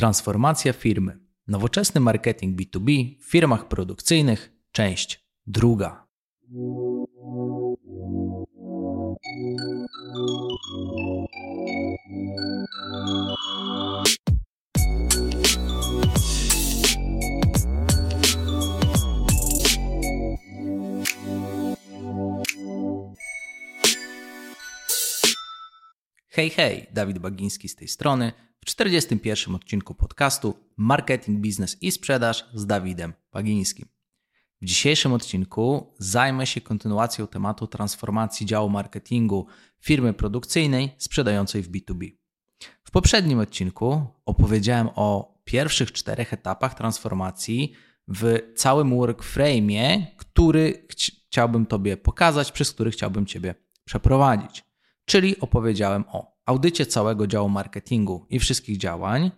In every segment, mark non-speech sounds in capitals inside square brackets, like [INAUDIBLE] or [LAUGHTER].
Transformacja firmy. Nowoczesny marketing B2B w firmach produkcyjnych. Część druga. Hej, hej, Dawid Bagiński z tej strony. W 41 odcinku podcastu Marketing, Biznes i Sprzedaż z Dawidem Bagińskim. W dzisiejszym odcinku zajmę się kontynuacją tematu transformacji działu marketingu firmy produkcyjnej sprzedającej w B2B. W poprzednim odcinku opowiedziałem o pierwszych czterech etapach transformacji w całym workframe'ie, który chciałbym Tobie pokazać, przez który chciałbym Ciebie przeprowadzić. Czyli opowiedziałem o audycie całego działu marketingu i wszystkich działań.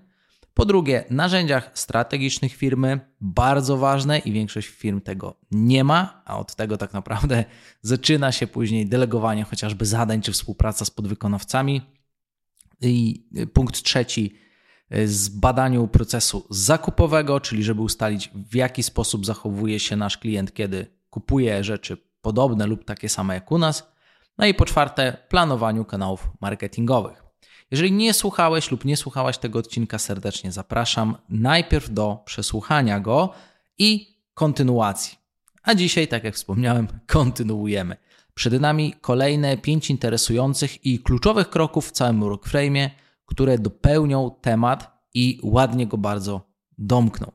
Po drugie, narzędziach strategicznych firmy, bardzo ważne i większość firm tego nie ma, a od tego tak naprawdę [LAUGHS] zaczyna się później delegowanie chociażby zadań czy współpraca z podwykonawcami. I punkt trzeci, zbadaniu procesu zakupowego, czyli żeby ustalić w jaki sposób zachowuje się nasz klient, kiedy kupuje rzeczy podobne lub takie same jak u nas. No i po czwarte, planowaniu kanałów marketingowych. Jeżeli nie słuchałeś lub nie słuchałaś tego odcinka, serdecznie zapraszam najpierw do przesłuchania go i kontynuacji. A dzisiaj, tak jak wspomniałem, kontynuujemy. Przed nami kolejne pięć interesujących i kluczowych kroków w całym workframe'ie, które dopełnią temat i ładnie go bardzo domkną.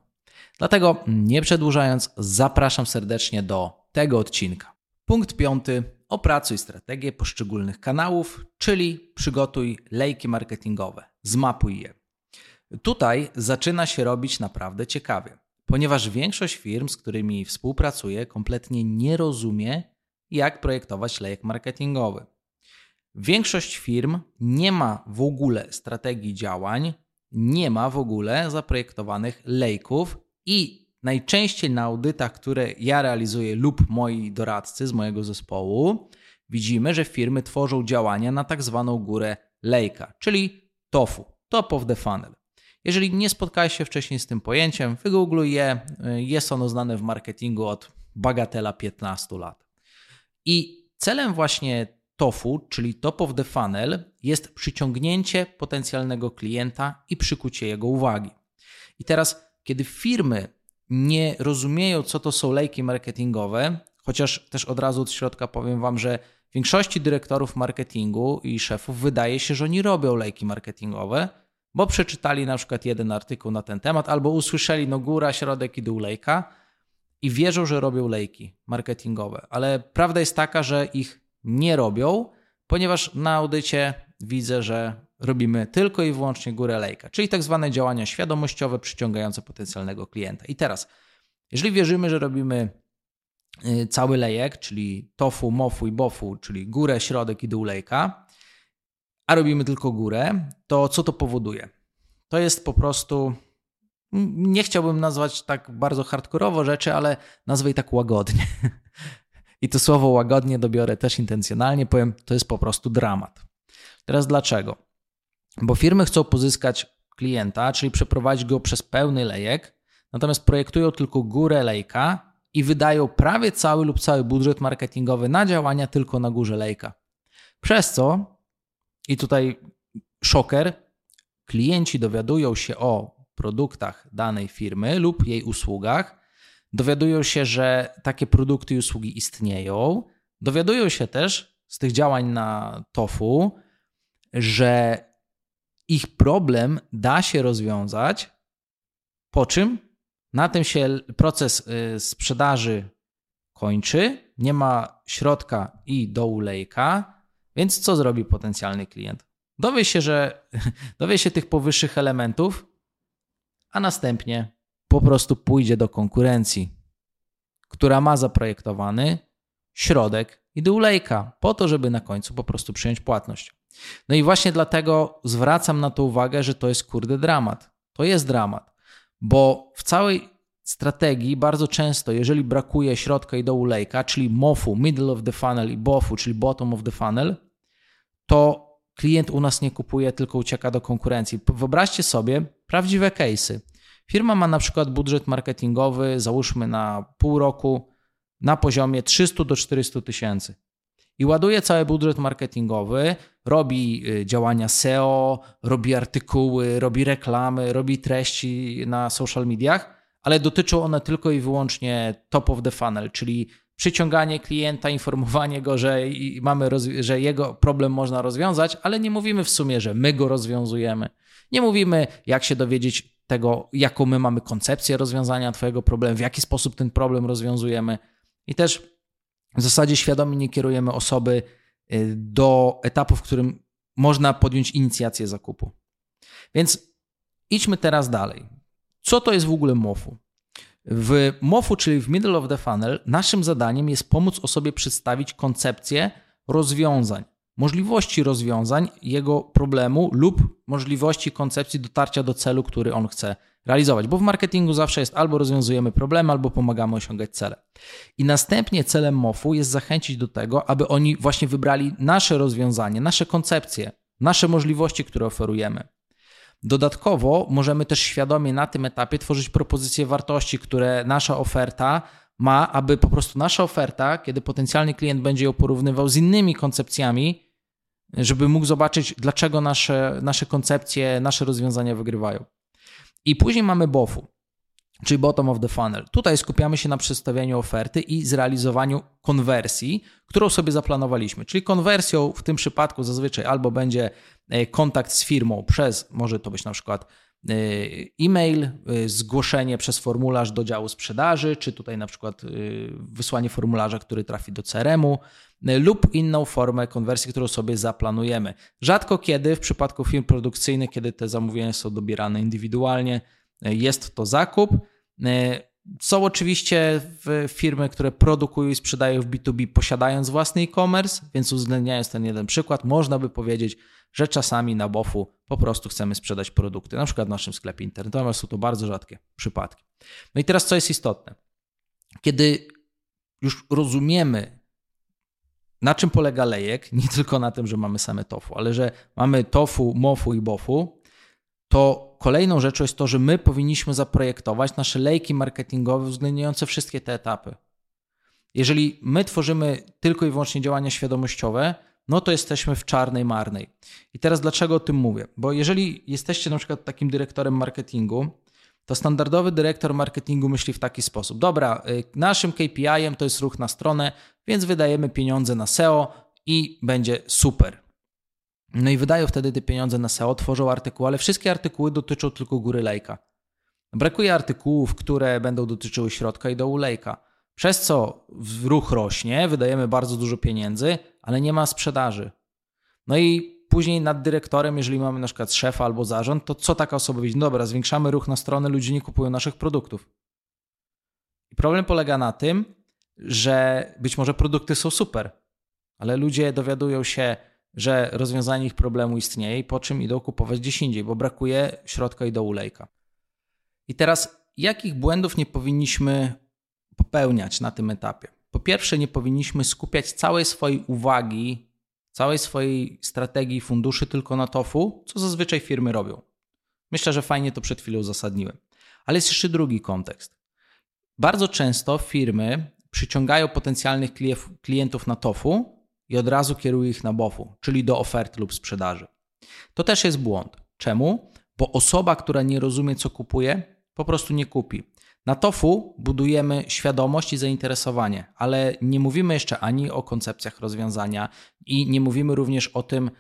Dlatego nie przedłużając, zapraszam serdecznie do tego odcinka. Punkt piąty opracuj strategię poszczególnych kanałów, czyli przygotuj lejki marketingowe, zmapuj je. Tutaj zaczyna się robić naprawdę ciekawie, ponieważ większość firm, z którymi współpracuję, kompletnie nie rozumie, jak projektować lejek marketingowy. Większość firm nie ma w ogóle strategii działań, nie ma w ogóle zaprojektowanych lejków i Najczęściej na audytach, które ja realizuję lub moi doradcy z mojego zespołu, widzimy, że firmy tworzą działania na tak zwaną górę lejka, czyli TOFU, Top of the Funnel. Jeżeli nie spotkałeś się wcześniej z tym pojęciem, wygoogluj je. Jest ono znane w marketingu od bagatela 15 lat. I celem właśnie TOFU, czyli Top of the Funnel, jest przyciągnięcie potencjalnego klienta i przykucie jego uwagi. I teraz, kiedy firmy nie rozumieją, co to są lejki marketingowe, chociaż też od razu od środka powiem Wam, że większości dyrektorów marketingu i szefów wydaje się, że oni robią lejki marketingowe, bo przeczytali na przykład jeden artykuł na ten temat, albo usłyszeli no góra, środek i dół lejka i wierzą, że robią lejki marketingowe. Ale prawda jest taka, że ich nie robią, ponieważ na audycie widzę, że robimy tylko i wyłącznie górę lejka, czyli tak zwane działania świadomościowe przyciągające potencjalnego klienta. I teraz, jeżeli wierzymy, że robimy y, cały lejek, czyli tofu, mofu i bofu, czyli górę, środek i dół lejka, a robimy tylko górę, to co to powoduje? To jest po prostu, nie chciałbym nazwać tak bardzo hardkorowo rzeczy, ale nazwę tak łagodnie. [LAUGHS] I to słowo łagodnie dobiorę też intencjonalnie, powiem, to jest po prostu dramat. Teraz dlaczego? Bo firmy chcą pozyskać klienta, czyli przeprowadzić go przez pełny lejek, natomiast projektują tylko górę lejka i wydają prawie cały lub cały budżet marketingowy na działania tylko na górze lejka. Przez co, i tutaj szoker, klienci dowiadują się o produktach danej firmy lub jej usługach, dowiadują się, że takie produkty i usługi istnieją, dowiadują się też z tych działań na TOFU, że ich problem da się rozwiązać, po czym na tym się proces y, sprzedaży kończy, nie ma środka i dołu lejka, więc co zrobi potencjalny klient? Dowie się, że [LAUGHS] dowie się tych powyższych elementów, a następnie po prostu pójdzie do konkurencji, która ma zaprojektowany środek i dół po to, żeby na końcu po prostu przyjąć płatność. No i właśnie dlatego zwracam na to uwagę, że to jest kurde dramat. To jest dramat, bo w całej strategii bardzo często, jeżeli brakuje środka i dołu lejka, czyli MOFu, middle of the funnel i BOFu, czyli bottom of the funnel, to klient u nas nie kupuje, tylko ucieka do konkurencji. Wyobraźcie sobie, prawdziwe case'y. Firma ma na przykład budżet marketingowy, załóżmy na pół roku, na poziomie 300 do 400 tysięcy. I ładuje cały budżet marketingowy, robi y, działania SEO, robi artykuły, robi reklamy, robi treści na social mediach, ale dotyczą one tylko i wyłącznie top of the funnel, czyli przyciąganie klienta, informowanie go, że, mamy że jego problem można rozwiązać, ale nie mówimy w sumie, że my go rozwiązujemy. Nie mówimy, jak się dowiedzieć tego, jaką my mamy koncepcję rozwiązania Twojego problemu, w jaki sposób ten problem rozwiązujemy. I też w zasadzie świadomie nie kierujemy osoby do etapu, w którym można podjąć inicjację zakupu. Więc idźmy teraz dalej. Co to jest w ogóle MOFU? W MOFU, czyli w Middle of the Funnel, naszym zadaniem jest pomóc osobie przedstawić koncepcję rozwiązań, możliwości rozwiązań jego problemu lub możliwości koncepcji dotarcia do celu, który on chce realizować, bo w marketingu zawsze jest albo rozwiązujemy problemy, albo pomagamy osiągać cele. I następnie celem MOFU jest zachęcić do tego, aby oni właśnie wybrali nasze rozwiązanie, nasze koncepcje, nasze możliwości, które oferujemy. Dodatkowo możemy też świadomie na tym etapie tworzyć propozycje wartości, które nasza oferta ma, aby po prostu nasza oferta, kiedy potencjalny klient będzie ją porównywał z innymi koncepcjami, żeby mógł zobaczyć, dlaczego nasze, nasze koncepcje, nasze rozwiązania wygrywają. I później mamy BOFU, czyli bottom of the funnel. Tutaj skupiamy się na przedstawianiu oferty i zrealizowaniu konwersji, którą sobie zaplanowaliśmy. Czyli konwersją w tym przypadku zazwyczaj albo będzie e, kontakt z firmą przez, może to być na przykład e-mail, e, zgłoszenie przez formularz do działu sprzedaży, czy tutaj na przykład wysłanie formularza, który trafi do CRM-u, lub inną formę konwersji, którą sobie zaplanujemy. Rzadko kiedy w przypadku firm produkcyjnych, kiedy te zamówienia są dobierane indywidualnie, jest to zakup. Są oczywiście firmy, które produkują i sprzedają w B2B, posiadając własny e-commerce, więc uwzględniając ten jeden przykład, można by powiedzieć, że czasami na BOFu po prostu chcemy sprzedać produkty, na przykład w naszym sklepie internetowym, ale są to bardzo rzadkie przypadki. No i teraz co jest istotne? Kiedy już rozumiemy, na czym polega lejek, nie tylko na tym, że mamy same tofu, ale że mamy tofu, mofu i bofu, to kolejną rzeczą jest to, że my powinniśmy zaprojektować nasze lejki marketingowe uwzględniające wszystkie te etapy. Jeżeli my tworzymy tylko i wyłącznie działania świadomościowe, no to jesteśmy w czarnej marnej. I teraz dlaczego o tym mówię? Bo jeżeli jesteście na przykład takim dyrektorem marketingu, to standardowy dyrektor marketingu myśli w taki sposób: dobra, y, naszym KPI-em to jest ruch na stronę, więc wydajemy pieniądze na SEO i będzie super. No i wydają wtedy te pieniądze na SEO, tworzą artykuły, ale wszystkie artykuły dotyczą tylko góry lejka. Brakuje artykułów, które będą dotyczyły środka i dołu lejka. Przez co ruch rośnie, wydajemy bardzo dużo pieniędzy, ale nie ma sprzedaży. No i później nad dyrektorem, jeżeli mamy na przykład szefa albo zarząd, to co taka osoba widzi? Dobra, zwiększamy ruch na stronę, ludzie nie kupują naszych produktów. I problem polega na tym, że być może produkty są super, ale ludzie dowiadują się, że rozwiązanie ich problemu istnieje po czym idą kupować gdzieś indziej, bo brakuje środka i do ulejka. I teraz, jakich błędów nie powinniśmy popełniać na tym etapie? Po pierwsze, nie powinniśmy skupiać całej swojej uwagi, całej swojej strategii funduszy tylko na TOFU, co zazwyczaj firmy robią. Myślę, że fajnie to przed chwilą uzasadniłem. Ale jest jeszcze drugi kontekst. Bardzo często firmy przyciągają potencjalnych klientów na TOFU, i od razu kieruje ich na BOFU, czyli do oferty lub sprzedaży. To też jest błąd. Czemu? Bo osoba, która nie rozumie, co kupuje, po prostu nie kupi. Na TOFU budujemy świadomość i zainteresowanie, ale nie mówimy jeszcze ani o koncepcjach rozwiązania i nie mówimy również o tym,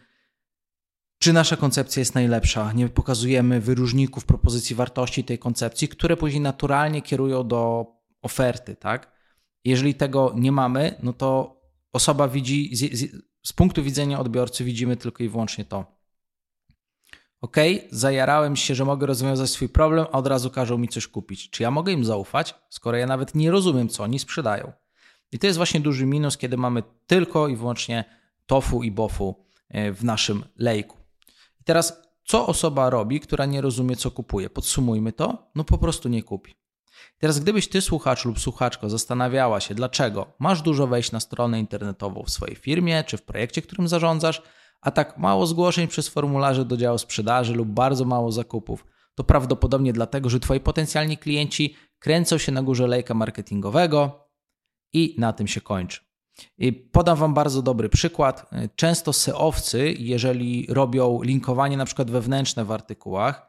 czy nasza koncepcja jest najlepsza. Nie pokazujemy wyróżników propozycji wartości tej koncepcji, które później naturalnie kierują do oferty, tak? Jeżeli tego nie mamy, no to osoba widzi, z, z, z punktu widzenia odbiorcy widzimy tylko i wyłącznie to. Ok, zajarałem się, że mogę rozwiązać swój problem, a od razu każą mi coś kupić. Czy ja mogę im zaufać, skoro ja nawet nie rozumiem, co oni sprzedają? I to jest właśnie duży minus, kiedy mamy tylko i wyłącznie tofu i bofu e, w naszym lejku. I teraz, co osoba robi, która nie rozumie, co kupuje? Podsumujmy to, no po prostu nie kupi. Teraz, gdybyś ty, słuchacz lub słuchaczko, zastanawiała się, dlaczego masz dużo wejść na stronę internetową w swojej firmie czy w projekcie, którym zarządzasz, a tak mało zgłoszeń przez formularze do działu sprzedaży lub bardzo mało zakupów, to prawdopodobnie dlatego, że Twoi potencjalni klienci kręcą się na górze lejka marketingowego i na tym się kończy. I podam Wam bardzo dobry przykład. Często SEOwcy, jeżeli robią linkowanie na przykład wewnętrzne w artykułach,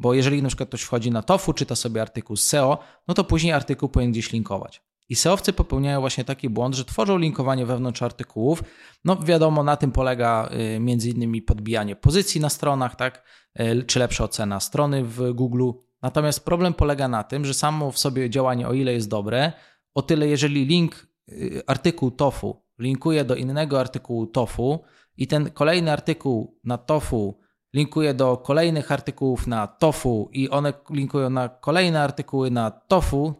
bo jeżeli na przykład ktoś wchodzi na TOFU, czyta sobie artykuł z SEO, no to później artykuł powinien gdzieś linkować. I SEOwcy popełniają właśnie taki błąd, że tworzą linkowanie wewnątrz artykułów. No wiadomo, na tym polega y, między innymi podbijanie pozycji na stronach, tak, y, czy lepsza ocena strony w Google. Natomiast problem polega na tym, że samo w sobie działanie o ile jest dobre, o tyle jeżeli link, y, artykuł TOFU linkuje do innego artykułu TOFU i ten kolejny artykuł na TOFU linkuje do kolejnych artykułów na TOFU i one linkują na kolejne artykuły na TOFU,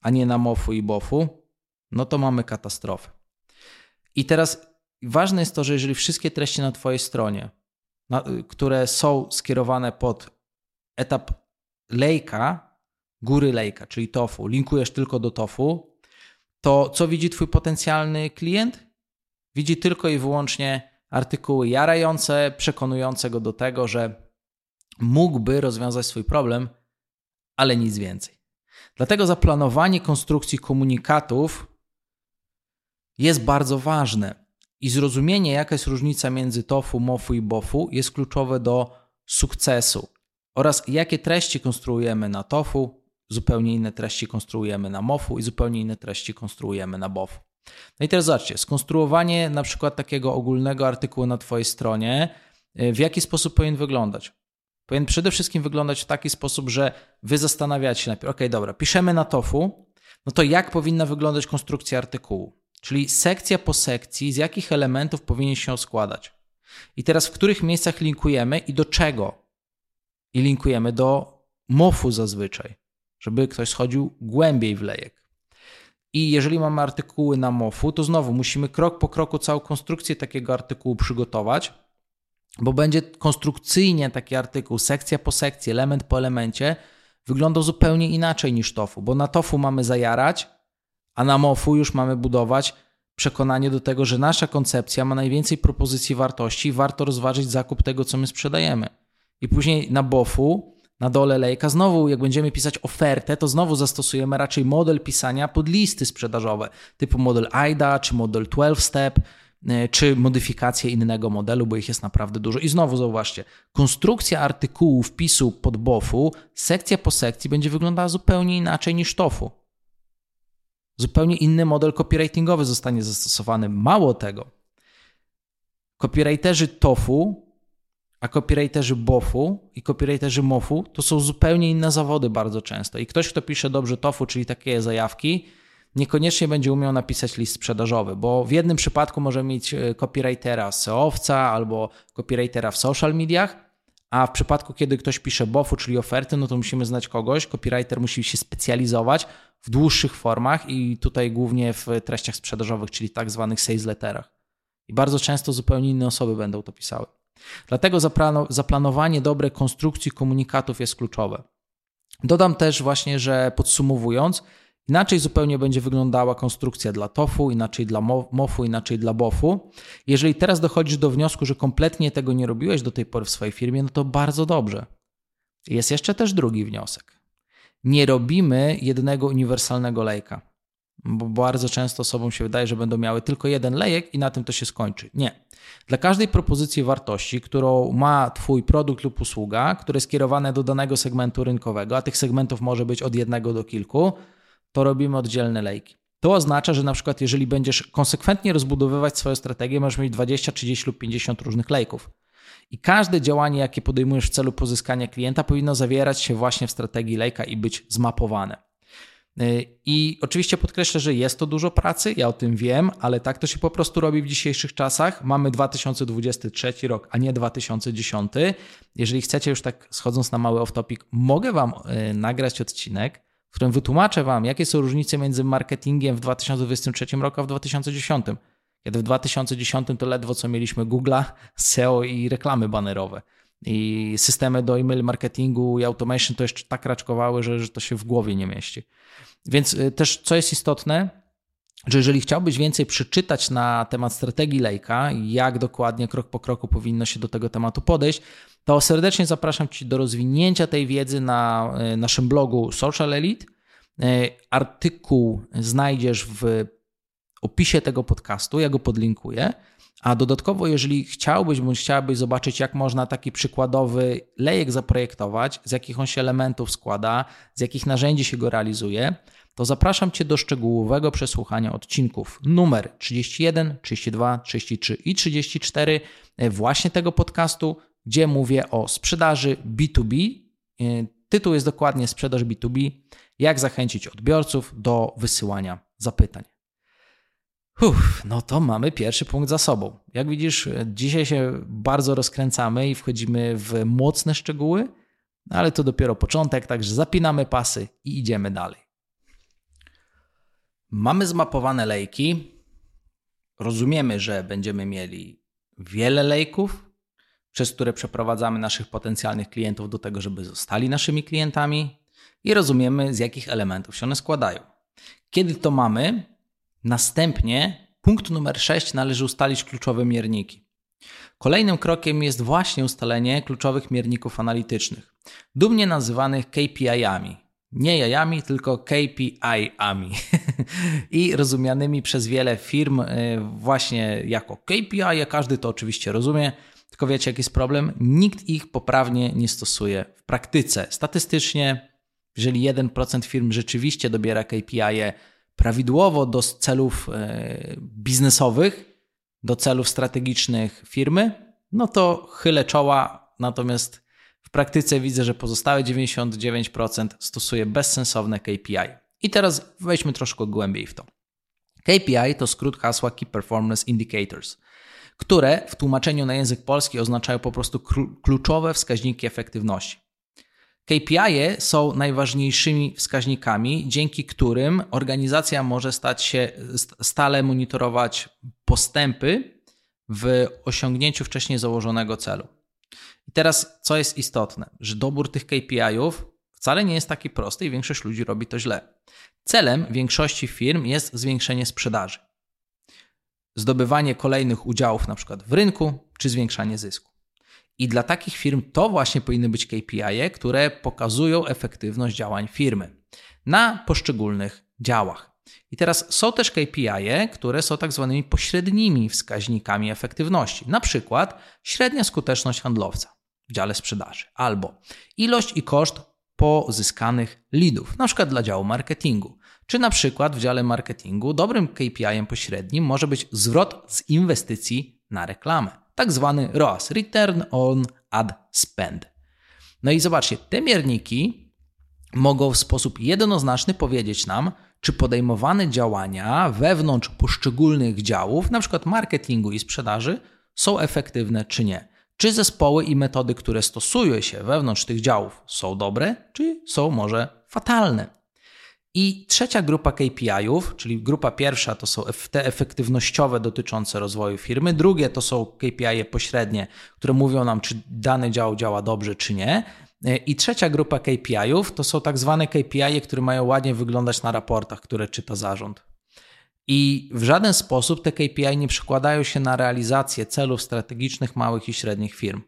a nie na MOFU i BOFU, no to mamy katastrofę. I teraz ważne jest to, że jeżeli wszystkie treści na Twojej stronie, na, które są skierowane pod etap lejka, góry lejka, czyli TOFU, linkujesz tylko do TOFU, to co widzi Twój potencjalny klient? Widzi tylko i wyłącznie artykuły jarające, przekonujące go do tego, że mógłby rozwiązać swój problem, ale nic więcej. Dlatego zaplanowanie konstrukcji komunikatów jest bardzo ważne i zrozumienie, jaka jest różnica między TOFU, MOFU i BOFU jest kluczowe do sukcesu oraz jakie treści konstruujemy na TOFU, zupełnie inne treści konstruujemy na MOFU i zupełnie inne treści konstruujemy na BOFU. No i teraz zobaczcie, skonstruowanie na przykład takiego ogólnego artykułu na Twojej stronie, y, w jaki sposób powinien wyglądać? Powinien przede wszystkim wyglądać w taki sposób, że Wy zastanawiacie się najpierw, ok, dobra, piszemy na TOFU, no to jak powinna wyglądać konstrukcja artykułu? Czyli sekcja po sekcji, z jakich elementów powinien się składać. I teraz w których miejscach linkujemy i do czego? I linkujemy do MOFu zazwyczaj, żeby ktoś schodził głębiej w lejek. I jeżeli mamy artykuły na MOFu, to znowu musimy krok po kroku całą konstrukcję takiego artykułu przygotować, bo będzie konstrukcyjnie taki artykuł, sekcja po sekcji, element po elemencie, wyglądał zupełnie inaczej niż TOFU, bo na TOFU mamy zajarać, a na MOFu już mamy budować przekonanie do tego, że nasza koncepcja ma najwięcej propozycji wartości i warto rozważyć zakup tego, co my sprzedajemy. I później na BOFu na dole lejka, znowu jak będziemy pisać ofertę, to znowu zastosujemy raczej model pisania pod listy sprzedażowe, typu model AIDA, czy model 12-step, e, czy modyfikację innego modelu, bo ich jest naprawdę dużo. I znowu zauważcie, konstrukcja artykułu wpisu pod BOFu, sekcja po sekcji będzie wyglądała zupełnie inaczej niż TOFu. Zupełnie inny model copywritingowy zostanie zastosowany. Mało tego, copywriterzy TOFu a copywriterzy BOFu i copywriterzy MOFu to są zupełnie inne zawody bardzo często. I ktoś, kto pisze dobrze TOFu, czyli takie zajawki, niekoniecznie będzie umiał napisać list sprzedażowy, bo w jednym przypadku może mieć e, copywritera SEO-owca albo copywritera w social mediach, a w przypadku, kiedy ktoś pisze BOFu, czyli oferty, no to musimy znać kogoś. Copywriter musi się specjalizować w dłuższych formach i tutaj głównie w treściach sprzedażowych, czyli tak zwanych sales letterach. I bardzo często zupełnie inne osoby będą to pisały. Dlatego zaplanowanie dobrej konstrukcji komunikatów jest kluczowe. Dodam też właśnie, że podsumowując, inaczej zupełnie będzie wyglądała konstrukcja dla TOFu, inaczej dla MOFu, inaczej dla BOFu. Jeżeli teraz dochodzisz do wniosku, że kompletnie tego nie robiłeś do tej pory w swojej firmie, no to bardzo dobrze. Jest jeszcze też drugi wniosek. Nie robimy jednego uniwersalnego lejka bo bardzo często osobom się wydaje, że będą miały tylko jeden lejek i na tym to się skończy. Nie. Dla każdej propozycji wartości, którą ma Twój produkt lub usługa, które jest kierowane do danego segmentu rynkowego, a tych segmentów może być od jednego do kilku, to robimy oddzielne lejki. To oznacza, że na przykład jeżeli będziesz konsekwentnie rozbudowywać swoją strategię, możesz mieć 20, 30 lub 50 różnych lejków. I każde działanie, jakie podejmujesz w celu pozyskania klienta, powinno zawierać się właśnie w strategii lejka i być zmapowane. I oczywiście podkreślę, że jest to dużo pracy, ja o tym wiem, ale tak to się po prostu robi w dzisiejszych czasach. Mamy 2023 rok, a nie 2010. Jeżeli chcecie, już tak schodząc na mały off-topic, mogę Wam e, nagrać odcinek, w którym wytłumaczę Wam, jakie są różnice między marketingiem w 2023 roku a w 2010. Kiedy w 2010 to ledwo co mieliśmy Google'a, [LAUGHS] SEO i reklamy banerowe. I systemy do email marketingu i automation to jeszcze tak raczkowały, że, że to się w głowie nie mieści. Więc y, też, co jest istotne, że jeżeli chciałbyś więcej przeczytać na temat strategii lejka, jak dokładnie krok po kroku powinno się do tego tematu podejść, to serdecznie zapraszam Cię do rozwinięcia tej wiedzy na e, naszym blogu Social Elite. E, artykuł znajdziesz w opisie tego podcastu, ja go podlinkuję. A dodatkowo, jeżeli chciałbyś bądź chciałabyś zobaczyć, jak można taki przykładowy lejek zaprojektować, z jakich on się elementów składa, z jakich narzędzi się go realizuje, to zapraszam Cię do szczegółowego przesłuchania odcinków numer 31, 32, 33 i 34 e, właśnie tego podcastu, gdzie mówię o sprzedaży B2B. E, tytuł jest dokładnie Sprzedaż B2B. Jak zachęcić odbiorców do wysyłania zapytań. Uff, no to mamy pierwszy punkt za sobą. Jak widzisz, dzisiaj się bardzo rozkręcamy i wchodzimy w mocne szczegóły, ale to dopiero początek, także zapinamy pasy i idziemy dalej. Mamy zmapowane lejki. Rozumiemy, że będziemy mieli wiele lejków, przez które przeprowadzamy naszych potencjalnych klientów do tego, żeby zostali naszymi klientami, i rozumiemy, z jakich elementów się one składają. Kiedy to mamy, następnie punkt numer 6 należy ustalić kluczowe mierniki. Kolejnym krokiem jest właśnie ustalenie kluczowych mierników analitycznych, dumnie nazywanych KPI-ami nie jajami, tylko KPI-ami [LAUGHS] i rozumianymi przez wiele firm y, właśnie jako KPI, a każdy to oczywiście rozumie, tylko wiecie jaki jest problem? Nikt ich poprawnie nie stosuje w praktyce. Statystycznie, jeżeli 1% firm rzeczywiście dobiera KPI -e prawidłowo do celów y, biznesowych, do celów strategicznych firmy, no to chylę czoła, natomiast w praktyce widzę, że pozostałe 99% stosuje bezsensowne KPI. I teraz wejdźmy troszkę głębiej w to. KPI to skrót hasła Key Performance Indicators, które w tłumaczeniu na język polski oznaczają po prostu kluczowe wskaźniki efektywności. KPI są najważniejszymi wskaźnikami, dzięki którym organizacja może stać się stale monitorować postępy w osiągnięciu wcześniej założonego celu. I teraz, co jest istotne, że dobór tych KPI-ów wcale nie jest taki prosty i większość ludzi robi to źle. Celem większości firm jest zwiększenie sprzedaży, zdobywanie kolejnych udziałów na przykład w rynku czy zwiększanie zysku. I dla takich firm to właśnie powinny być KPI, które pokazują efektywność działań firmy na poszczególnych działach. I teraz są też KPI, które są tak zwanymi pośrednimi wskaźnikami efektywności, na przykład średnia skuteczność handlowca w dziale sprzedaży, albo ilość i koszt pozyskanych leadów, na przykład dla działu marketingu, czy na przykład w dziale marketingu dobrym KPI-em pośrednim może być zwrot z inwestycji na reklamę, tak zwany ROAS, Return on Ad Spend. No i zobaczcie, te mierniki mogą w sposób jednoznaczny powiedzieć nam, czy podejmowane działania wewnątrz poszczególnych działów, np. marketingu i sprzedaży, są efektywne czy nie. Czy zespoły i metody, które stosuje się wewnątrz tych działów, są dobre, czy są może fatalne. I trzecia grupa KPI-ów, czyli grupa pierwsza to są te efektywnościowe dotyczące rozwoju firmy, drugie to są KPI pośrednie, które mówią nam, czy dany dział działa dobrze, czy nie. I trzecia grupa KPI-ów to są tak zwane KPI, które mają ładnie wyglądać na raportach, które czyta zarząd. I w żaden sposób te KPI nie przekładają się na realizację celów strategicznych małych i średnich firm.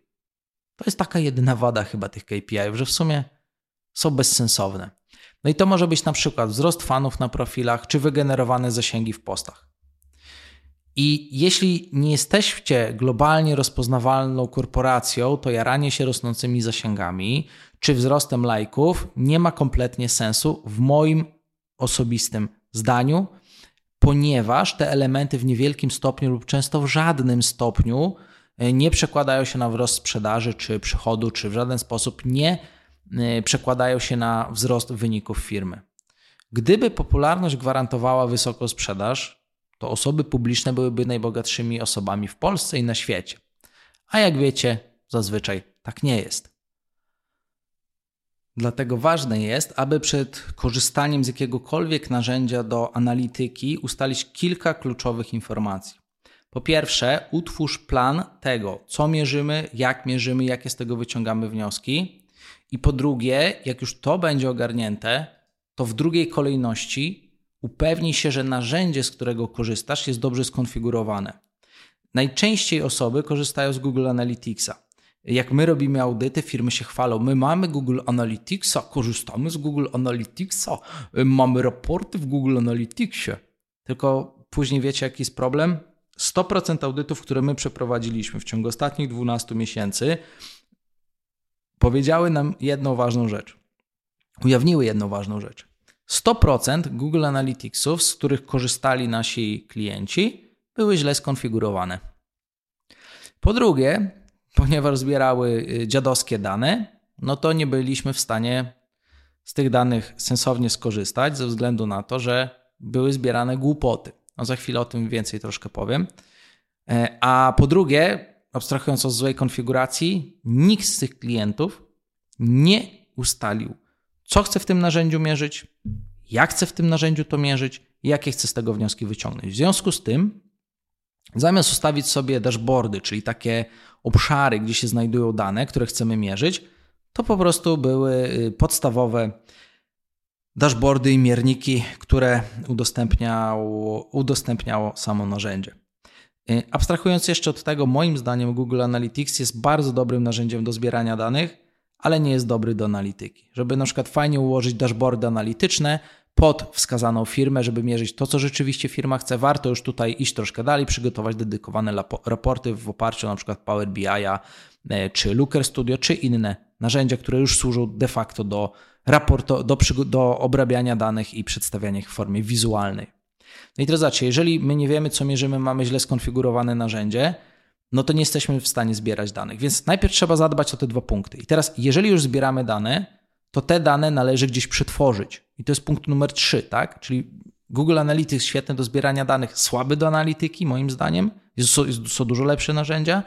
To jest taka jedyna wada chyba tych KPI, że w sumie są bezsensowne. No i to może być na przykład wzrost fanów na profilach, czy wygenerowane zasięgi w postach. I jeśli nie jesteście globalnie rozpoznawalną korporacją, to jaranie się rosnącymi zasięgami czy wzrostem lajków nie ma kompletnie sensu w moim osobistym zdaniu, ponieważ te elementy w niewielkim stopniu lub często w żadnym stopniu e, nie przekładają się na wzrost sprzedaży czy przychodu, czy w żaden sposób nie przekładają się na wzrost wyników firmy. Gdyby popularność gwarantowała wysoką sprzedaż, to osoby publiczne byłyby najbogatszymi osobami w Polsce i na świecie. A jak wiecie, zazwyczaj tak nie jest. Dlatego ważne jest, aby przed korzystaniem z jakiegokolwiek narzędzia do analityki ustalić kilka kluczowych informacji. Po pierwsze, utwórz plan tego, co mierzymy, jak mierzymy, jakie z tego wyciągamy wnioski. I po drugie, jak już to będzie ogarnięte, to w drugiej kolejności upewnij się, że narzędzie, z którego korzystasz, jest dobrze skonfigurowane. Najczęściej osoby korzystają z Google Analyticsa. Jak my robimy audyty, firmy się chwalą. My mamy Google Analyticsa, korzystamy z Google Analyticsa, mamy raporty w Google Analyticsie. Tylko później wiecie, jaki jest problem? 100% audytów, które my przeprowadziliśmy w ciągu ostatnich 12 miesięcy, powiedziały nam jedną ważną rzecz. Ujawniły jedną ważną rzecz. 100% Google Analyticsów, z których korzystali nasi klienci, były źle skonfigurowane. Po drugie, ponieważ zbierały y, dziadowskie dane, no to nie byliśmy w stanie z tych danych sensownie skorzystać, ze względu na to, że były zbierane głupoty. No za chwilę o tym więcej troszkę powiem. E, a po drugie, abstrahując od złej konfiguracji, nikt z tych klientów nie ustalił, co chce w tym narzędziu mierzyć, jak chce w tym narzędziu to mierzyć i jakie chce z tego wnioski wyciągnąć. W związku z tym, zamiast ustawić sobie dashboardy, czyli takie obszary, gdzie się znajdują dane, które chcemy mierzyć, to po prostu były y, podstawowe dashboardy i mierniki, które udostępniało, udostępniało samo narzędzie. Y, abstrahując jeszcze od tego, moim zdaniem Google Analytics jest bardzo dobrym narzędziem do zbierania danych, ale nie jest dobry do analityki. Żeby na przykład fajnie ułożyć dashboardy analityczne pod wskazaną firmę, żeby mierzyć to, co rzeczywiście firma chce, warto już tutaj iść troszkę dalej, przygotować dedykowane raporty w oparciu na przykład Power BI, y, czy Looker Studio, czy inne narzędzia, które już służą de facto do, raporto, do, do obrabiania danych i przedstawiania ich w formie wizualnej. No i teraz zobaczcie, jeżeli my nie wiemy, co mierzymy, mamy źle skonfigurowane narzędzie, no to nie jesteśmy w stanie zbierać danych. Więc najpierw trzeba zadbać o te dwa punkty. I teraz, jeżeli już zbieramy dane, to te dane należy gdzieś przetworzyć. I to jest punkt numer trzy, tak? Czyli Google Analytics świetny do zbierania danych, słaby do analityki, moim zdaniem. Jest, są dużo lepsze narzędzia.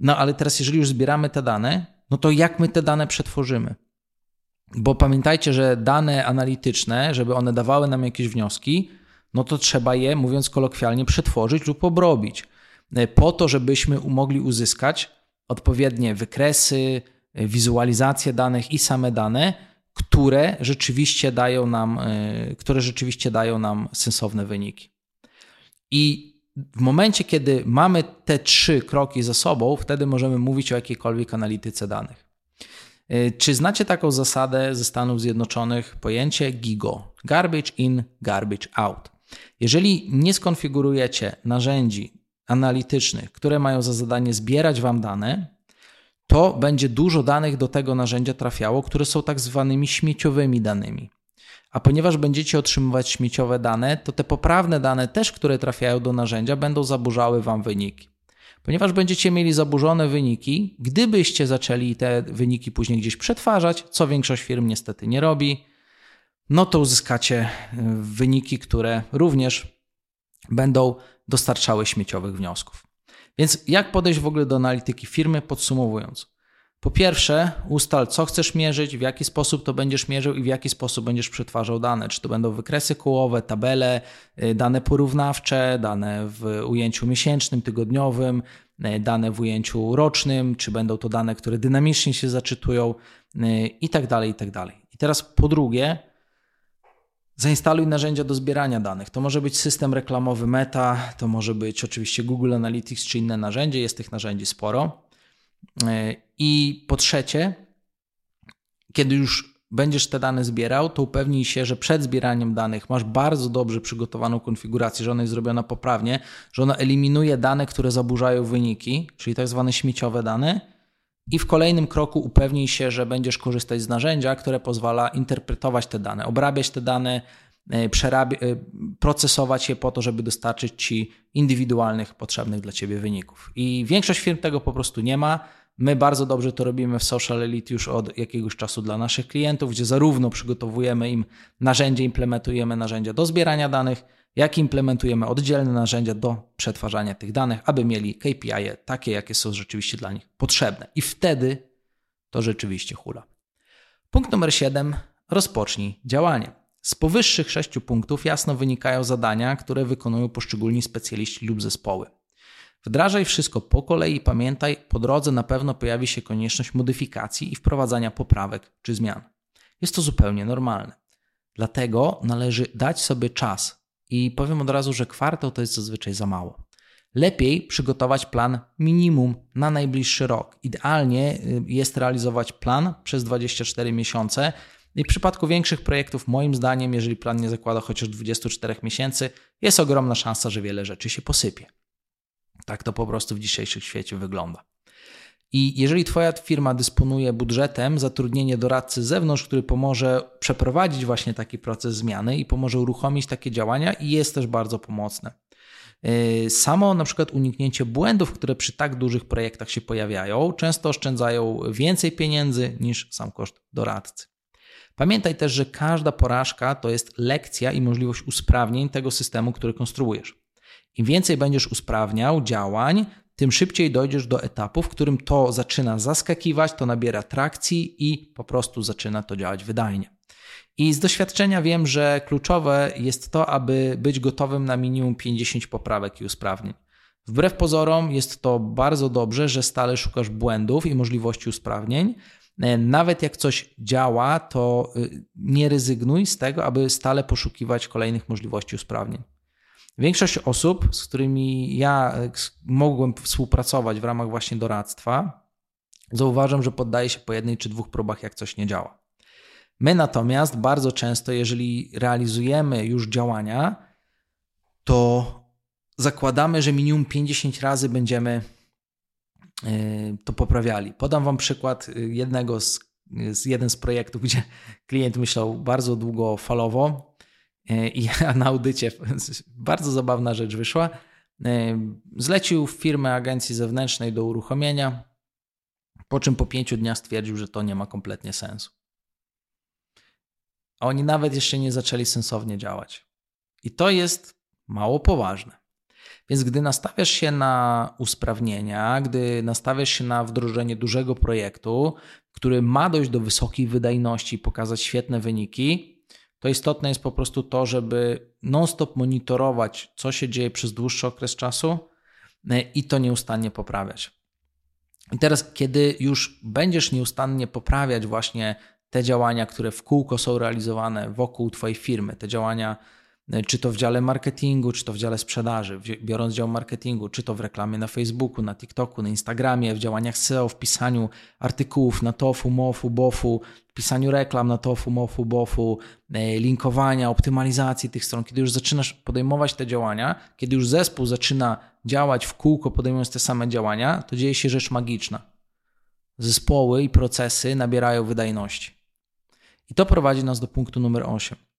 No ale teraz, jeżeli już zbieramy te dane, no to jak my te dane przetworzymy? Bo pamiętajcie, że dane analityczne, żeby one dawały nam jakieś wnioski, no to trzeba je, mówiąc kolokwialnie, przetworzyć lub obrobić, e, po to, żebyśmy mogli uzyskać odpowiednie wykresy, e, wizualizacje danych i same dane, które rzeczywiście dają nam, e, które rzeczywiście dają nam sensowne wyniki. I w momencie, kiedy mamy te trzy kroki za sobą, wtedy możemy mówić o jakiejkolwiek analityce danych. Czy znacie taką zasadę ze Stanów Zjednoczonych, pojęcie GIGO? Garbage in, garbage out. Jeżeli nie skonfigurujecie narzędzi analitycznych, które mają za zadanie zbierać Wam dane, to będzie dużo danych do tego narzędzia trafiało, które są tak zwanymi śmieciowymi danymi. A ponieważ będziecie otrzymywać śmieciowe dane, to te poprawne dane też, które trafiają do narzędzia, będą zaburzały Wam wyniki. Ponieważ będziecie mieli zaburzone wyniki, gdybyście zaczęli te wyniki później gdzieś przetwarzać, co większość firm niestety nie robi, no to uzyskacie e, wyniki, które również będą dostarczały śmieciowych wniosków. Więc jak podejść w ogóle do analityki firmy, podsumowując? Po pierwsze, ustal, co chcesz mierzyć, w jaki sposób to będziesz mierzył i w jaki sposób będziesz przetwarzał dane. Czy to będą wykresy kołowe, tabele, e, dane porównawcze, dane w ujęciu miesięcznym, tygodniowym, e, dane w ujęciu rocznym, czy będą to dane, które dynamicznie się zaczytują i tak dalej, i tak dalej. I teraz po drugie, Zainstaluj narzędzia do zbierania danych. To może być system reklamowy Meta, to może być oczywiście Google Analytics czy inne narzędzie, jest tych narzędzi sporo. E, I po trzecie, kiedy już będziesz te dane zbierał, to upewnij się, że przed zbieraniem danych masz bardzo dobrze przygotowaną konfigurację, że ona jest zrobiona poprawnie, że ona eliminuje dane, które zaburzają wyniki, czyli tak zwane śmieciowe dane i w kolejnym kroku upewnij się, że będziesz korzystać z narzędzia, które pozwala interpretować te dane, obrabiać te dane, e, e, procesować je po to, żeby dostarczyć Ci indywidualnych, potrzebnych dla Ciebie wyników. I większość firm tego po prostu nie ma. My bardzo dobrze to robimy w Social Elite już od jakiegoś czasu dla naszych klientów, gdzie zarówno przygotowujemy im narzędzie, implementujemy narzędzia do zbierania danych, jak implementujemy oddzielne narzędzia do przetwarzania tych danych, aby mieli KPI -e takie, jakie są rzeczywiście dla nich potrzebne. I wtedy to rzeczywiście hula. Punkt numer 7. Rozpocznij działanie. Z powyższych sześciu punktów jasno wynikają zadania, które wykonują poszczególni specjaliści lub zespoły. Wdrażaj wszystko po kolei i pamiętaj, po drodze na pewno pojawi się konieczność modyfikacji i wprowadzania poprawek czy zmian. Jest to zupełnie normalne. Dlatego należy dać sobie czas. I powiem od razu, że kwartał to jest zazwyczaj za mało. Lepiej przygotować plan minimum na najbliższy rok. Idealnie y, jest realizować plan przez 24 miesiące. I w przypadku większych projektów, moim zdaniem, jeżeli plan nie zakłada chociaż 24 miesięcy, jest ogromna szansa, że wiele rzeczy się posypie. Tak to po prostu w dzisiejszym świecie wygląda. I jeżeli Twoja firma dysponuje budżetem, zatrudnienie doradcy z zewnątrz, który pomoże przeprowadzić właśnie taki proces zmiany i pomoże uruchomić takie działania, i jest też bardzo pomocne. Yy, samo na przykład uniknięcie błędów, które przy tak dużych projektach się pojawiają, często oszczędzają więcej pieniędzy niż sam koszt doradcy. Pamiętaj też, że każda porażka to jest lekcja i możliwość usprawnień tego systemu, który konstruujesz. Im więcej będziesz usprawniał działań, tym szybciej dojdziesz do etapu, w którym to zaczyna zaskakiwać, to nabiera trakcji i po prostu zaczyna to działać wydajnie. I z doświadczenia wiem, że kluczowe jest to, aby być gotowym na minimum 50 poprawek i usprawnień. Wbrew pozorom jest to bardzo dobrze, że stale szukasz błędów i możliwości usprawnień. Nawet jak coś działa, to y, nie rezygnuj z tego, aby stale poszukiwać kolejnych możliwości usprawnień. Większość osób, z którymi ja e, mogłem współpracować w ramach właśnie doradztwa, zauważam, że poddaje się po jednej czy dwóch próbach, jak coś nie działa. My natomiast bardzo często, jeżeli realizujemy już działania, to zakładamy, że minimum 50 razy będziemy e, to poprawiali. Podam Wam przykład e, jednego z, z jeden z projektów, gdzie klient myślał bardzo długofalowo I [LAUGHS] ja na audycie, bardzo zabawna rzecz wyszła, e, zlecił firmę agencji zewnętrznej do uruchomienia, po czym po pięciu dniach stwierdził, że to nie ma kompletnie sensu. A oni nawet jeszcze nie zaczęli sensownie działać. I to jest mało poważne. Więc gdy nastawiasz się na usprawnienia, gdy nastawiasz się na wdrożenie dużego projektu, który ma dojść do wysokiej wydajności i pokazać świetne wyniki, to istotne jest po prostu to, żeby non-stop monitorować, co się dzieje przez dłuższy okres czasu e, i to nieustannie poprawiać. I teraz, kiedy już będziesz nieustannie poprawiać właśnie te działania, które w kółko są realizowane wokół Twojej firmy, te działania czy to w dziale marketingu, czy to w dziale sprzedaży, biorąc dział marketingu, czy to w reklamie na Facebooku, na TikToku, na Instagramie, w działaniach SEO, w pisaniu artykułów na TOFU, MOFU, BOFU, w pisaniu reklam na TOFU, MOFU, BOFU, e, linkowania, optymalizacji tych stron, kiedy już zaczynasz podejmować te działania, kiedy już zespół zaczyna działać w kółko, podejmując te same działania, to dzieje się rzecz magiczna. Zespoły i procesy nabierają wydajności. I to prowadzi nas do punktu numer 8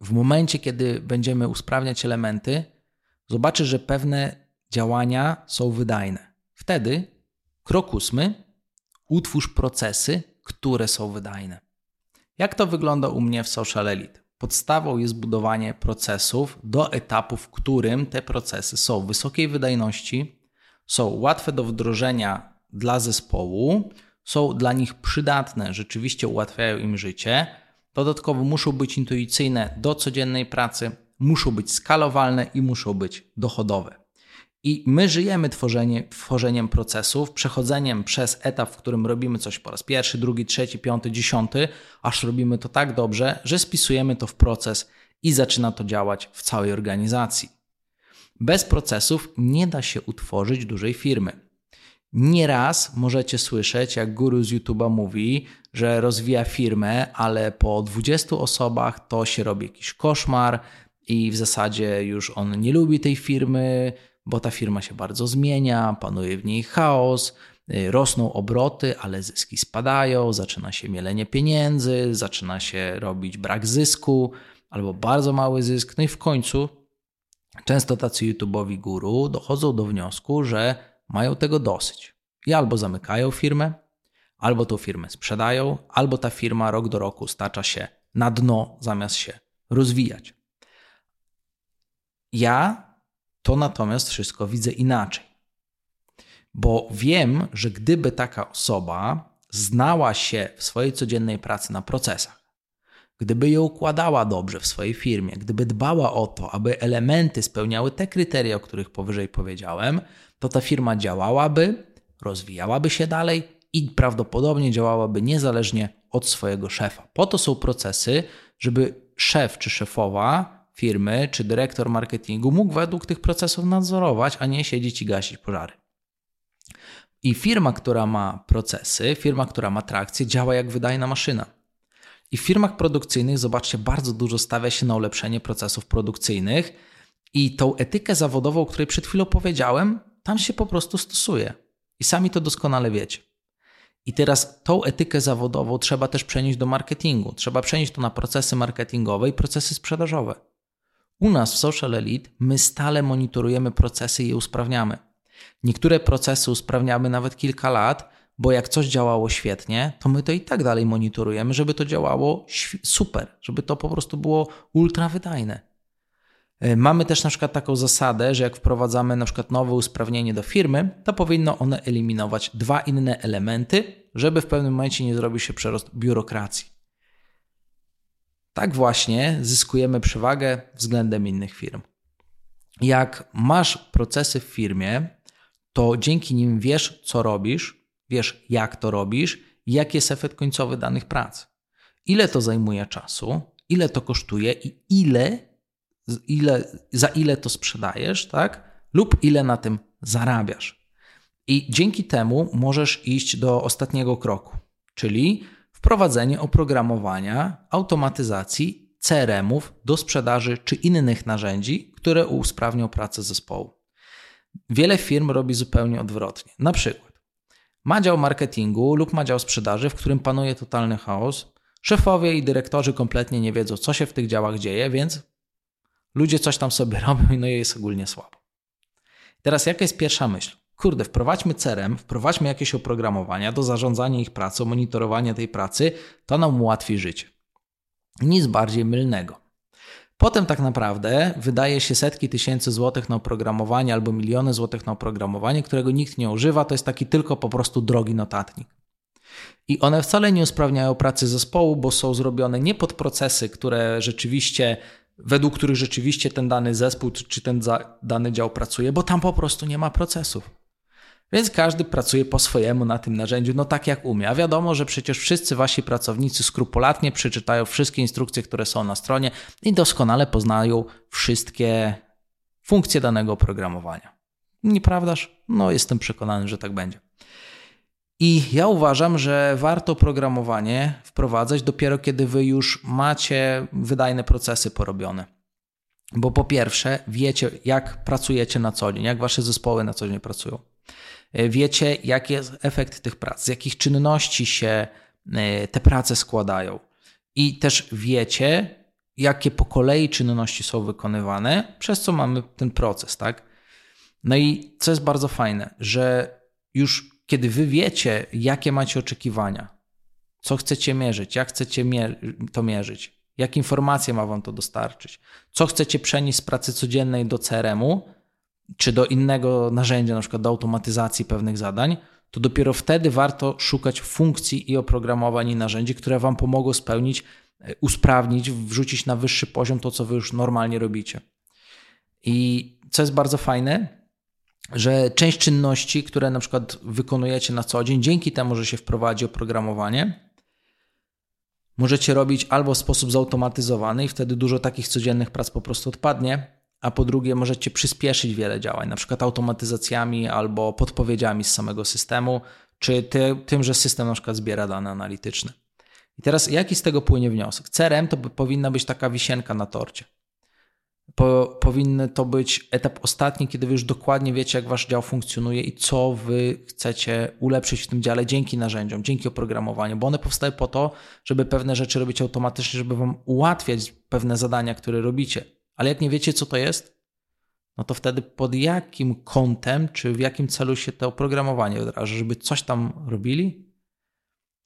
w momencie, kiedy będziemy usprawniać elementy, zobaczysz, że pewne działania są wydajne. Wtedy, krok ósmy, utwórz procesy, które są wydajne. Jak to wygląda u mnie w Social Elite? Podstawą jest budowanie procesów do etapu, w którym te procesy są wysokiej wydajności, są łatwe do wdrożenia dla zespołu, są dla nich przydatne, rzeczywiście ułatwiają im życie Dodatkowo muszą być intuicyjne do codziennej pracy, muszą być skalowalne i muszą być dochodowe. I my żyjemy tworzenie, tworzeniem procesów, przechodzeniem przez etap, w którym robimy coś po raz pierwszy, drugi, trzeci, piąty, dziesiąty, aż robimy to tak dobrze, że spisujemy to w proces i zaczyna to działać w całej organizacji. Bez procesów nie da się utworzyć dużej firmy. Nieraz możecie słyszeć, jak guru z YouTube'a mówi, że rozwija firmę, ale po 20 osobach to się robi jakiś koszmar i w zasadzie już on nie lubi tej firmy, bo ta firma się bardzo zmienia, panuje w niej chaos, y, rosną obroty, ale zyski spadają, zaczyna się mielenie pieniędzy, zaczyna się robić brak zysku albo bardzo mały zysk. No i w końcu często tacy YouTube'owi guru dochodzą do wniosku, że mają tego dosyć. I albo zamykają firmę, albo tą firmę sprzedają, albo ta firma rok do roku stacza się na dno zamiast się rozwijać. Ja to natomiast wszystko widzę inaczej. Bo wiem, że gdyby taka osoba znała się w swojej codziennej pracy na procesach, gdyby je układała dobrze w swojej firmie, gdyby dbała o to, aby elementy spełniały te kryteria, o których powyżej powiedziałem, to ta firma działałaby, rozwijałaby się dalej i prawdopodobnie działałaby niezależnie od swojego szefa. Po to są procesy, żeby szef czy szefowa firmy, czy dyrektor marketingu mógł według tych procesów nadzorować, a nie siedzieć i gasić pożary. I firma, która ma procesy, firma, która ma trakcję, działa jak wydajna maszyna. I w firmach produkcyjnych, zobaczcie, bardzo dużo stawia się na ulepszenie procesów produkcyjnych i tą etykę zawodową, o której przed chwilą powiedziałem, tam się po prostu stosuje. I sami to doskonale wiecie. I teraz tą etykę zawodową trzeba też przenieść do marketingu. Trzeba przenieść to na procesy marketingowe i procesy sprzedażowe. U nas w Social Elite my stale monitorujemy procesy i je usprawniamy. Niektóre procesy usprawniamy nawet kilka lat, bo jak coś działało świetnie, to my to i tak dalej monitorujemy, żeby to działało super, żeby to po prostu było ultra wydajne. E, mamy też na przykład taką zasadę, że jak wprowadzamy na przykład nowe usprawnienie do firmy, to powinno one eliminować dwa inne elementy, żeby w pewnym momencie nie zrobił się przerost biurokracji. Tak właśnie zyskujemy przewagę względem innych firm. Jak masz procesy w firmie, to dzięki nim wiesz, co robisz, wiesz, jak to robisz jaki jest efekt końcowy danych prac. Ile to zajmuje czasu, ile to kosztuje i ile, ile, za ile to sprzedajesz, tak? Lub ile na tym zarabiasz. I dzięki temu możesz iść do ostatniego kroku, czyli wprowadzenie oprogramowania, automatyzacji, CRM-ów do sprzedaży czy innych narzędzi, które usprawnią pracę zespołu. Wiele firm robi zupełnie odwrotnie. Na przykład ma dział marketingu lub ma dział sprzedaży, w którym panuje totalny chaos. Szefowie i dyrektorzy kompletnie nie wiedzą, co się w tych działach dzieje, więc ludzie coś tam sobie [LAUGHS] robią i no jest ogólnie słabo. Teraz jaka jest pierwsza myśl? Kurde, wprowadźmy CRM, wprowadźmy jakieś oprogramowania do zarządzania ich pracą, monitorowania tej pracy, to nam ułatwi życie. Nic bardziej mylnego. Potem tak naprawdę wydaje się setki tysięcy złotych na oprogramowanie albo miliony złotych na oprogramowanie, którego nikt nie używa. To jest taki tylko po prostu drogi notatnik. I one wcale nie usprawniają pracy zespołu, bo są zrobione nie pod procesy, które rzeczywiście, według których rzeczywiście ten dany zespół czy ten dany dział pracuje, bo tam po prostu nie ma procesów. Więc każdy pracuje po swojemu na tym narzędziu, no tak jak umie. A wiadomo, że przecież wszyscy wasi pracownicy skrupulatnie przeczytają wszystkie instrukcje, które są na stronie i doskonale poznają wszystkie funkcje danego oprogramowania. Nieprawdaż? No, jestem przekonany, że tak będzie. I ja uważam, że warto programowanie wprowadzać dopiero kiedy wy już macie wydajne procesy porobione. Bo po pierwsze, wiecie, jak pracujecie na co dzień, jak wasze zespoły na co dzień pracują. E, wiecie, jaki jest efekt tych prac, z jakich czynności się e, te prace składają. I też wiecie, jakie po kolei czynności są wykonywane, przez co mamy ten proces, tak? No i co jest bardzo fajne, że już kiedy wy wiecie, jakie macie oczekiwania, co chcecie mierzyć, jak chcecie to mierzyć, jakie informacje ma wam to dostarczyć, co chcecie przenieść z pracy codziennej do CRM-u, czy do innego narzędzia, na przykład do automatyzacji pewnych zadań, to dopiero wtedy warto szukać funkcji i oprogramowań i narzędzi, które Wam pomogą spełnić, e, usprawnić, wrzucić na wyższy poziom to, co Wy już normalnie robicie. I co jest bardzo fajne, że część czynności, które na przykład wykonujecie na co dzień, dzięki temu, że się wprowadzi oprogramowanie, możecie robić albo w sposób zautomatyzowany i wtedy dużo takich codziennych prac po prostu odpadnie, a po drugie możecie przyspieszyć wiele działań, na przykład automatyzacjami albo podpowiedziami z samego systemu, czy ty, tym, że system na przykład zbiera dane analityczne. I teraz jaki z tego płynie wniosek? CRM to powinna być taka wisienka na torcie. Po, powinny to być etap ostatni, kiedy wy już dokładnie wiecie, jak wasz dział funkcjonuje i co wy chcecie ulepszyć w tym dziale dzięki narzędziom, dzięki oprogramowaniu, bo one powstają po to, żeby pewne rzeczy robić automatycznie, żeby wam ułatwiać pewne zadania, które robicie ale jak nie wiecie, co to jest, no to wtedy pod jakim kątem, czy w jakim celu się to oprogramowanie wdraża, żeby coś tam robili?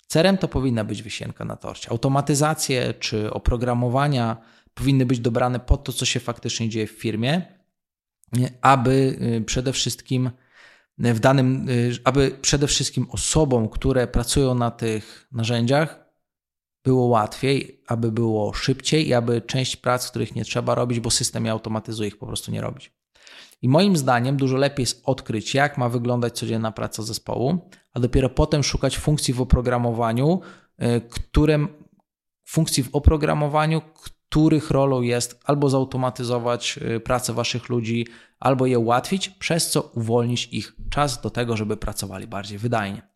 Cerem to powinna być wisienka na torcie. Automatyzacje czy oprogramowania powinny być dobrane pod to, co się faktycznie dzieje w firmie, aby y, przede wszystkim w danym, y, aby przede wszystkim osobom, które pracują na tych narzędziach, było łatwiej, aby było szybciej i aby część prac, których nie trzeba robić, bo system je automatyzuje, ich po prostu nie robić. I moim zdaniem dużo lepiej jest odkryć, jak ma wyglądać codzienna praca zespołu, a dopiero potem szukać funkcji w oprogramowaniu, e, którym funkcji w oprogramowaniu, których rolą jest albo zautomatyzować e, pracę waszych ludzi, albo je ułatwić, przez co uwolnić ich czas do tego, żeby pracowali bardziej wydajnie.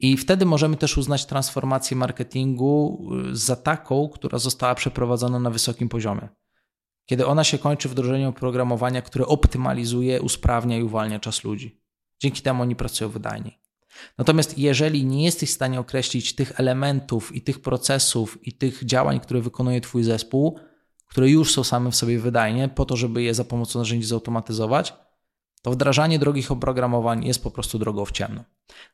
I wtedy możemy też uznać transformację marketingu y, za taką, która została przeprowadzona na wysokim poziomie. Kiedy ona się kończy wdrożeniem oprogramowania, które optymalizuje, usprawnia i uwalnia czas ludzi. Dzięki temu oni pracują wydajniej. Natomiast jeżeli nie jesteś w stanie określić tych elementów i tych procesów i tych działań, które wykonuje Twój zespół, które już są same w sobie wydajne, po to, żeby je za pomocą narzędzi zautomatyzować, to wdrażanie drogich oprogramowań jest po prostu drogą w ciemno.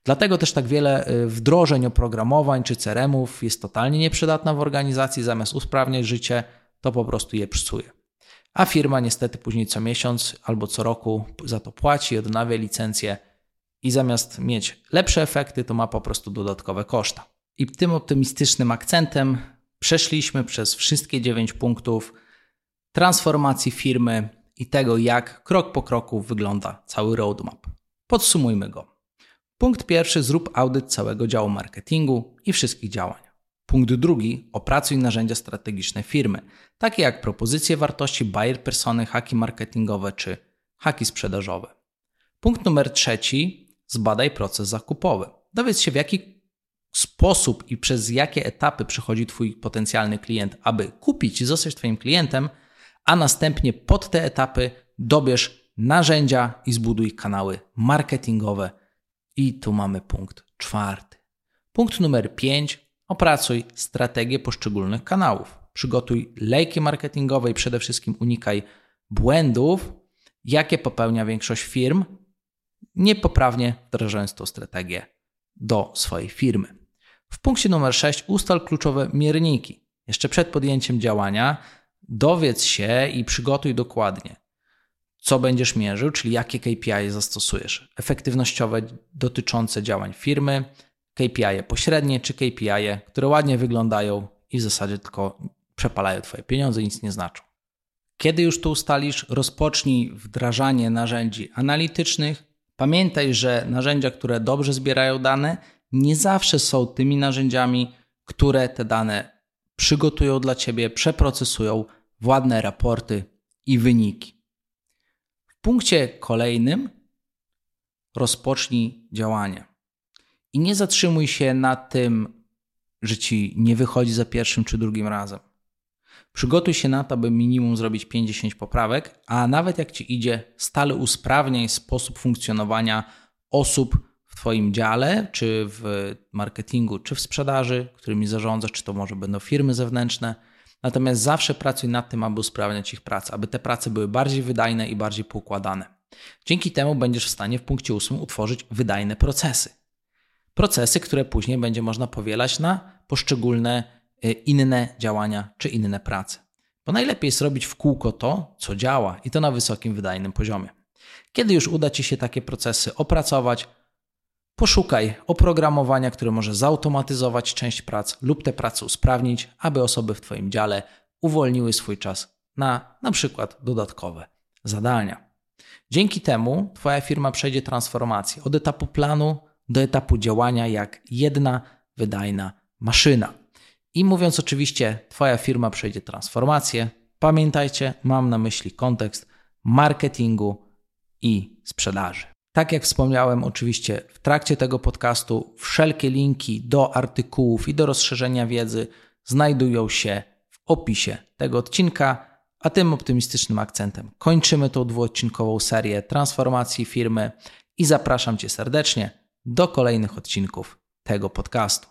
Dlatego też tak wiele y, wdrożeń oprogramowań czy CRM-ów jest totalnie nieprzydatna w organizacji, zamiast usprawniać życie, to po prostu je psuje. A firma niestety później co miesiąc albo co roku za to płaci, odnawia licencję i zamiast mieć lepsze efekty, to ma po prostu dodatkowe koszta. I tym optymistycznym akcentem przeszliśmy przez wszystkie 9 punktów transformacji firmy i tego, jak krok po kroku wygląda cały roadmap. Podsumujmy go. Punkt pierwszy: zrób audyt całego działu marketingu i wszystkich działań. Punkt drugi: opracuj narzędzia strategiczne firmy, takie jak propozycje wartości, buyer persony, haki marketingowe czy haki sprzedażowe. Punkt numer trzeci: zbadaj proces zakupowy. Dowiedz się, w jaki sposób i przez jakie etapy przechodzi Twój potencjalny klient, aby kupić i zostać Twoim klientem, a następnie pod te etapy dobierz narzędzia i zbuduj kanały marketingowe. I tu mamy punkt czwarty. Punkt numer pięć. Opracuj strategię poszczególnych kanałów. Przygotuj lejki marketingowe i przede wszystkim unikaj błędów, jakie popełnia większość firm, niepoprawnie wdrażając tą strategię do swojej firmy. W punkcie numer 6 ustal kluczowe mierniki. Jeszcze przed podjęciem działania dowiedz się i przygotuj dokładnie, co będziesz mierzył, czyli jakie KPI zastosujesz. Efektywnościowe dotyczące działań firmy, KPI pośrednie czy KPI, które ładnie wyglądają i w zasadzie tylko przepalają Twoje pieniądze nic nie znaczą. Kiedy już to ustalisz, rozpocznij wdrażanie narzędzi analitycznych. Pamiętaj, że narzędzia, które dobrze zbierają dane, nie zawsze są tymi narzędziami, które te dane przygotują dla Ciebie, przeprocesują ładne raporty i wyniki. W punkcie kolejnym rozpocznij działania. I nie zatrzymuj się na tym, że Ci nie wychodzi za pierwszym czy drugim razem. Przygotuj się na to, by minimum zrobić 50 poprawek, a nawet jak Ci idzie, stale usprawniaj sposób funkcjonowania osób w Twoim dziale, czy w marketingu, czy w sprzedaży, którymi zarządzasz, czy to może będą firmy zewnętrzne. Natomiast zawsze pracuj nad tym, aby usprawniać ich pracę, aby te prace były bardziej wydajne i bardziej poukładane. Dzięki temu będziesz w stanie w punkcie 8 utworzyć wydajne procesy. Procesy, które później będzie można powielać na poszczególne y, inne działania czy inne prace. Bo najlepiej jest robić w kółko to, co działa i to na wysokim, wydajnym poziomie. Kiedy już uda Ci się takie procesy opracować, Poszukaj oprogramowania, które może zautomatyzować część prac lub te prace usprawnić, aby osoby w Twoim dziale uwolniły swój czas na na przykład dodatkowe zadania. Dzięki temu Twoja firma przejdzie transformację od etapu planu do etapu działania jak jedna wydajna maszyna. I mówiąc oczywiście, Twoja firma przejdzie transformację, pamiętajcie, mam na myśli kontekst marketingu i sprzedaży. Tak jak wspomniałem, oczywiście w trakcie tego podcastu wszelkie linki do artykułów i do rozszerzenia wiedzy znajdują się w opisie tego odcinka. A tym optymistycznym akcentem kończymy tą dwuodcinkową serię transformacji firmy i zapraszam Cię serdecznie do kolejnych odcinków tego podcastu.